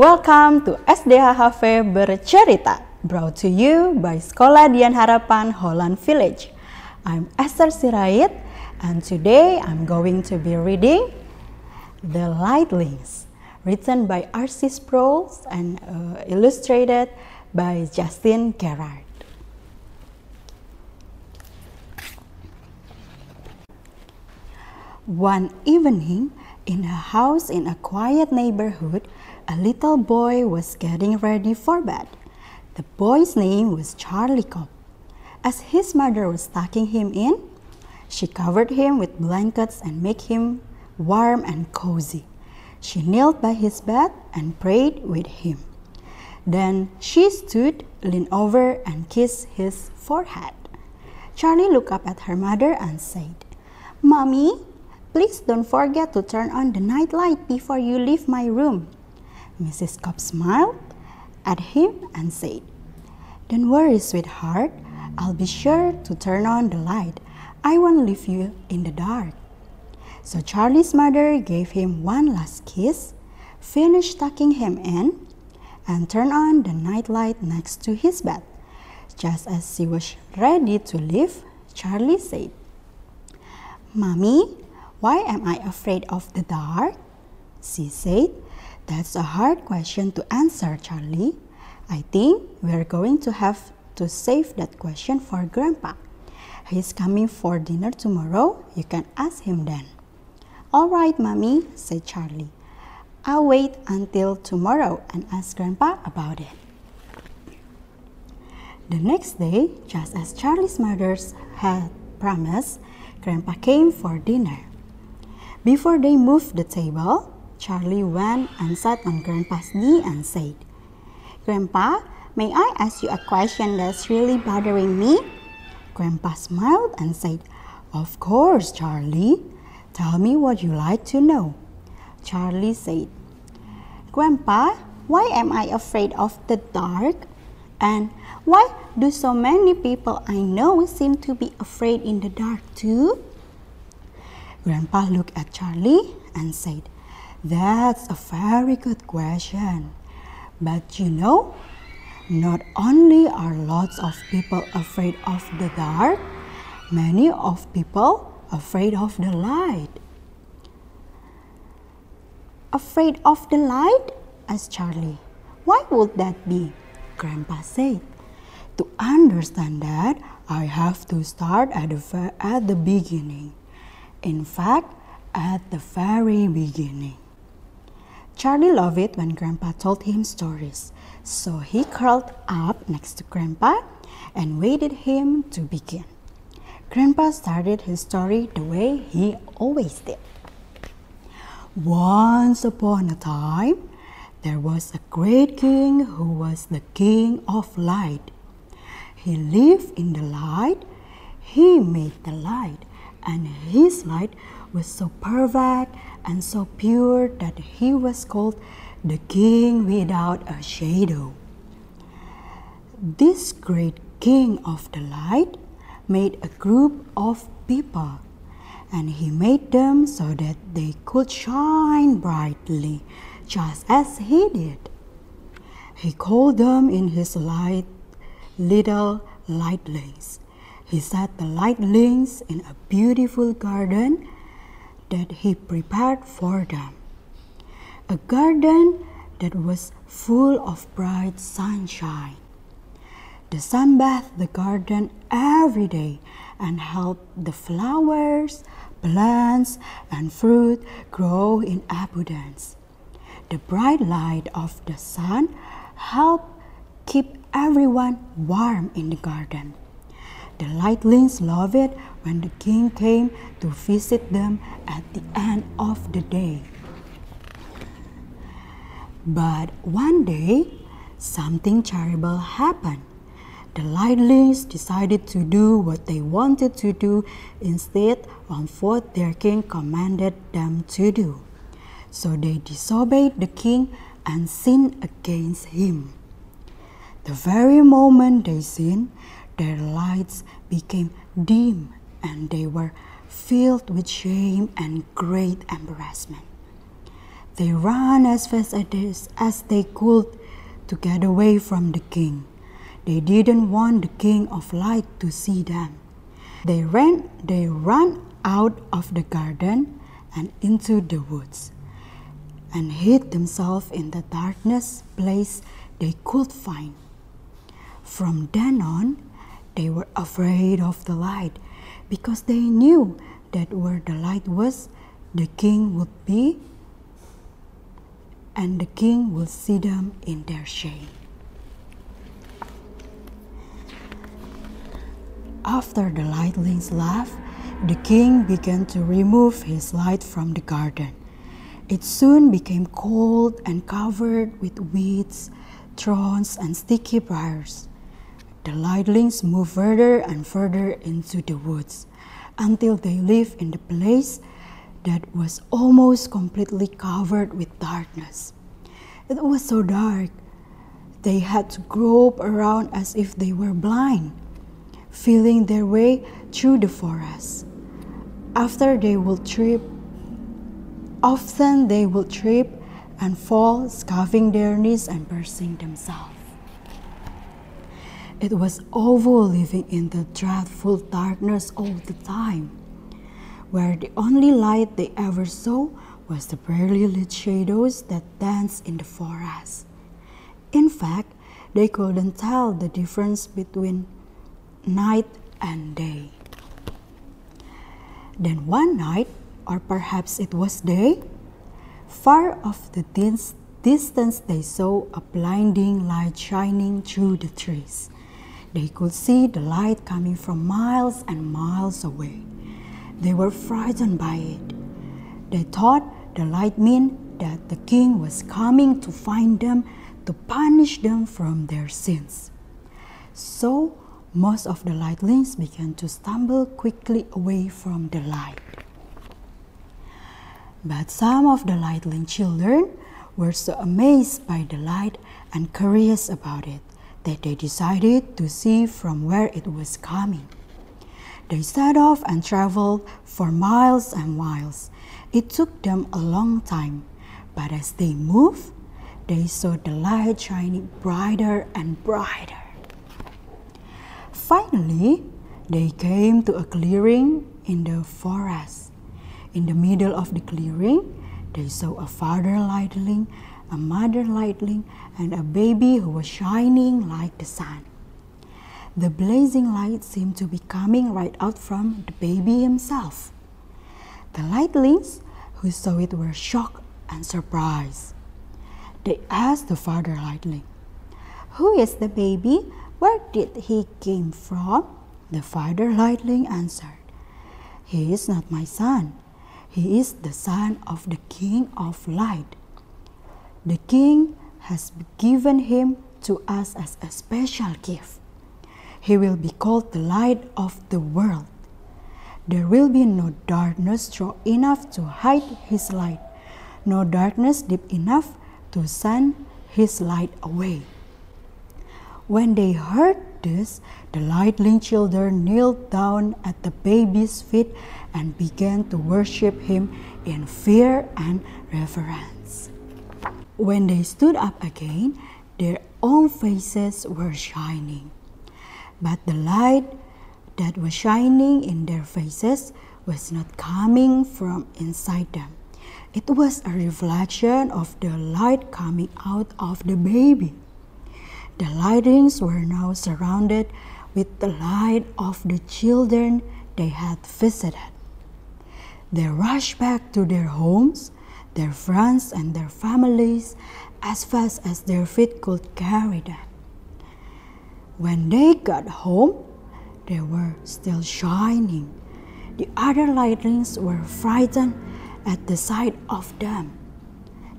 Welcome to SDHHV Bercerita, brought to you by Sekolah Dian Harapan Holland Village. I'm Esther Sirait, and today I'm going to be reading The Lightlings, written by R.C. Sproul and uh, illustrated by Justin Gerard. One evening, in a house in a quiet neighborhood, a little boy was getting ready for bed. The boy's name was Charlie Cobb. As his mother was tucking him in, she covered him with blankets and made him warm and cozy. She knelt by his bed and prayed with him. Then she stood, leaned over, and kissed his forehead. Charlie looked up at her mother and said, Mommy, Please don't forget to turn on the night light before you leave my room. Mrs. Cobb smiled at him and said, Don't worry, sweetheart. I'll be sure to turn on the light. I won't leave you in the dark. So Charlie's mother gave him one last kiss, finished tucking him in, and turned on the night light next to his bed. Just as she was ready to leave, Charlie said, Mommy, why am I afraid of the dark? She said, That's a hard question to answer, Charlie. I think we are going to have to save that question for Grandpa. He's coming for dinner tomorrow. You can ask him then. All right, Mommy, said Charlie. I'll wait until tomorrow and ask Grandpa about it. The next day, just as Charlie's mother had promised, Grandpa came for dinner. Before they moved the table, Charlie went and sat on Grandpa's knee and said, Grandpa, may I ask you a question that's really bothering me? Grandpa smiled and said, Of course, Charlie. Tell me what you like to know. Charlie said, Grandpa, why am I afraid of the dark? And why do so many people I know seem to be afraid in the dark too? Grandpa looked at Charlie and said, That's a very good question. But you know, not only are lots of people afraid of the dark, many of people afraid of the light. Afraid of the light? asked Charlie. Why would that be? Grandpa said. To understand that, I have to start at the, at the beginning. In fact, at the very beginning. Charlie loved it when Grandpa told him stories, so he curled up next to Grandpa and waited him to begin. Grandpa started his story the way he always did. Once upon a time, there was a great king who was the king of light. He lived in the light, he made the light, and his light was so perfect and so pure that he was called the king without a shadow. This great king of the light made a group of people and he made them so that they could shine brightly just as he did. He called them in his light little lightlings he set the lightlings in a beautiful garden that he prepared for them. A garden that was full of bright sunshine. The sun bathed the garden every day and helped the flowers, plants, and fruit grow in abundance. The bright light of the sun helped keep everyone warm in the garden. The lightlings loved it when the king came to visit them at the end of the day. But one day, something terrible happened. The lightlings decided to do what they wanted to do instead of what their king commanded them to do. So they disobeyed the king and sinned against him. The very moment they sinned, their lights became dim and they were filled with shame and great embarrassment. They ran as fast as they could to get away from the king. They didn't want the king of light to see them. They ran, they ran out of the garden and into the woods and hid themselves in the darkness place they could find. From then on, they were afraid of the light because they knew that where the light was, the king would be, and the king would see them in their shame. After the lightlings left, the king began to remove his light from the garden. It soon became cold and covered with weeds, thorns, and sticky briars. The lightlings moved further and further into the woods until they lived in the place that was almost completely covered with darkness. It was so dark, they had to grope around as if they were blind, feeling their way through the forest. After they would trip Often they would trip and fall, scuffing their knees and bursting themselves. It was awful living in the dreadful darkness all the time, where the only light they ever saw was the barely lit shadows that danced in the forest. In fact, they couldn't tell the difference between night and day. Then one night, or perhaps it was day. Far off the distance, they saw a blinding light shining through the trees. They could see the light coming from miles and miles away. They were frightened by it. They thought the light meant that the king was coming to find them to punish them from their sins. So most of the lightlings began to stumble quickly away from the light. But some of the Lightling children were so amazed by the light and curious about it that they decided to see from where it was coming. They set off and traveled for miles and miles. It took them a long time, but as they moved, they saw the light shining brighter and brighter. Finally, they came to a clearing in the forest. In the middle of the clearing, they saw a father lightling, a mother lightling, and a baby who was shining like the sun. The blazing light seemed to be coming right out from the baby himself. The lightlings who saw it were shocked and surprised. They asked the father lightling, Who is the baby? Where did he came from? The father lightling answered, He is not my son. He is the son of the King of Light. The King has given him to us as a special gift. He will be called the light of the world. There will be no darkness strong enough to hide his light, no darkness deep enough to send his light away. When they heard this, the lightling children kneeled down at the baby's feet and began to worship him in fear and reverence. When they stood up again, their own faces were shining. But the light that was shining in their faces was not coming from inside them. It was a reflection of the light coming out of the baby. The lightlings were now surrounded with the light of the children they had visited. They rushed back to their homes, their friends, and their families as fast as their feet could carry them. When they got home, they were still shining. The other lightlings were frightened at the sight of them.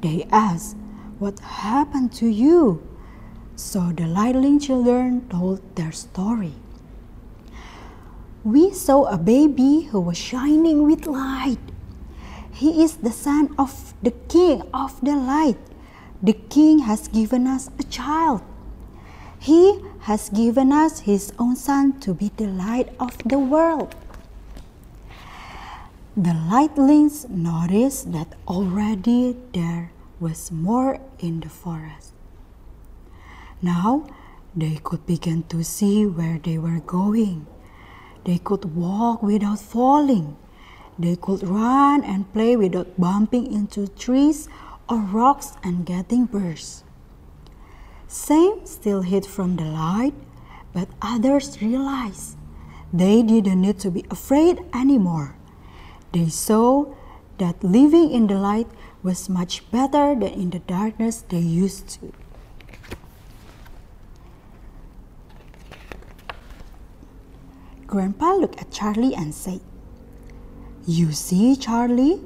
They asked, What happened to you? So the Lightling children told their story. We saw a baby who was shining with light. He is the son of the king of the light. The king has given us a child. He has given us his own son to be the light of the world. The lightlings noticed that already there was more in the forest. Now they could begin to see where they were going. They could walk without falling. They could run and play without bumping into trees or rocks and getting burst. Some still hid from the light, but others realized they didn't need to be afraid anymore. They saw that living in the light was much better than in the darkness they used to. Grandpa looked at Charlie and said, You see, Charlie,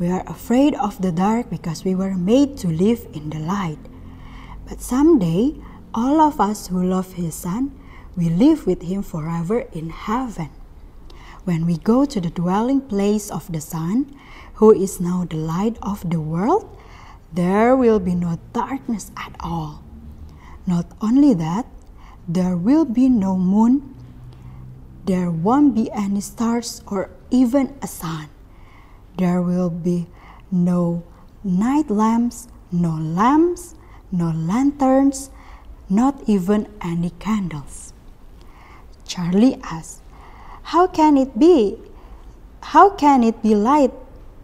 we are afraid of the dark because we were made to live in the light. But someday, all of us who love His Son will live with Him forever in heaven. When we go to the dwelling place of the Son, who is now the light of the world, there will be no darkness at all. Not only that, there will be no moon there won't be any stars or even a sun. There will be no night lamps, no lamps, no lanterns, not even any candles. Charlie asked, How can it be? How can it be light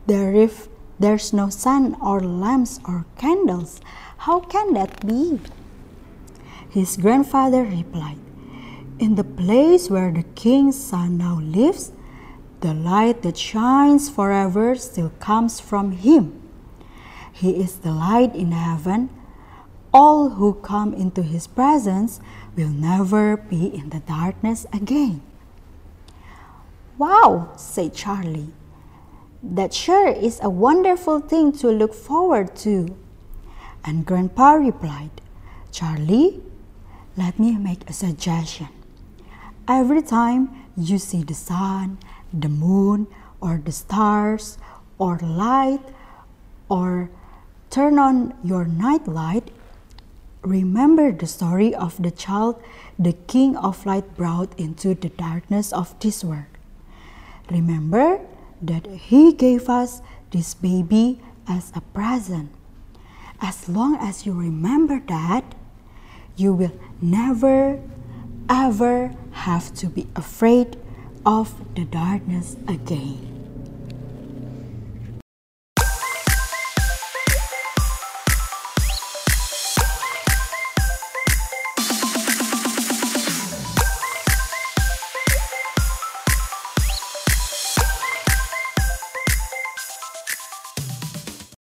there if there's no sun or lamps or candles? How can that be? His grandfather replied, in the place where the king's son now lives, the light that shines forever still comes from him. He is the light in heaven. All who come into his presence will never be in the darkness again. Wow, said Charlie. That sure is a wonderful thing to look forward to. And Grandpa replied, Charlie, let me make a suggestion. Every time you see the sun, the moon, or the stars, or light, or turn on your night light, remember the story of the child the King of Light brought into the darkness of this world. Remember that He gave us this baby as a present. As long as you remember that, you will never ever have to be afraid of the darkness again.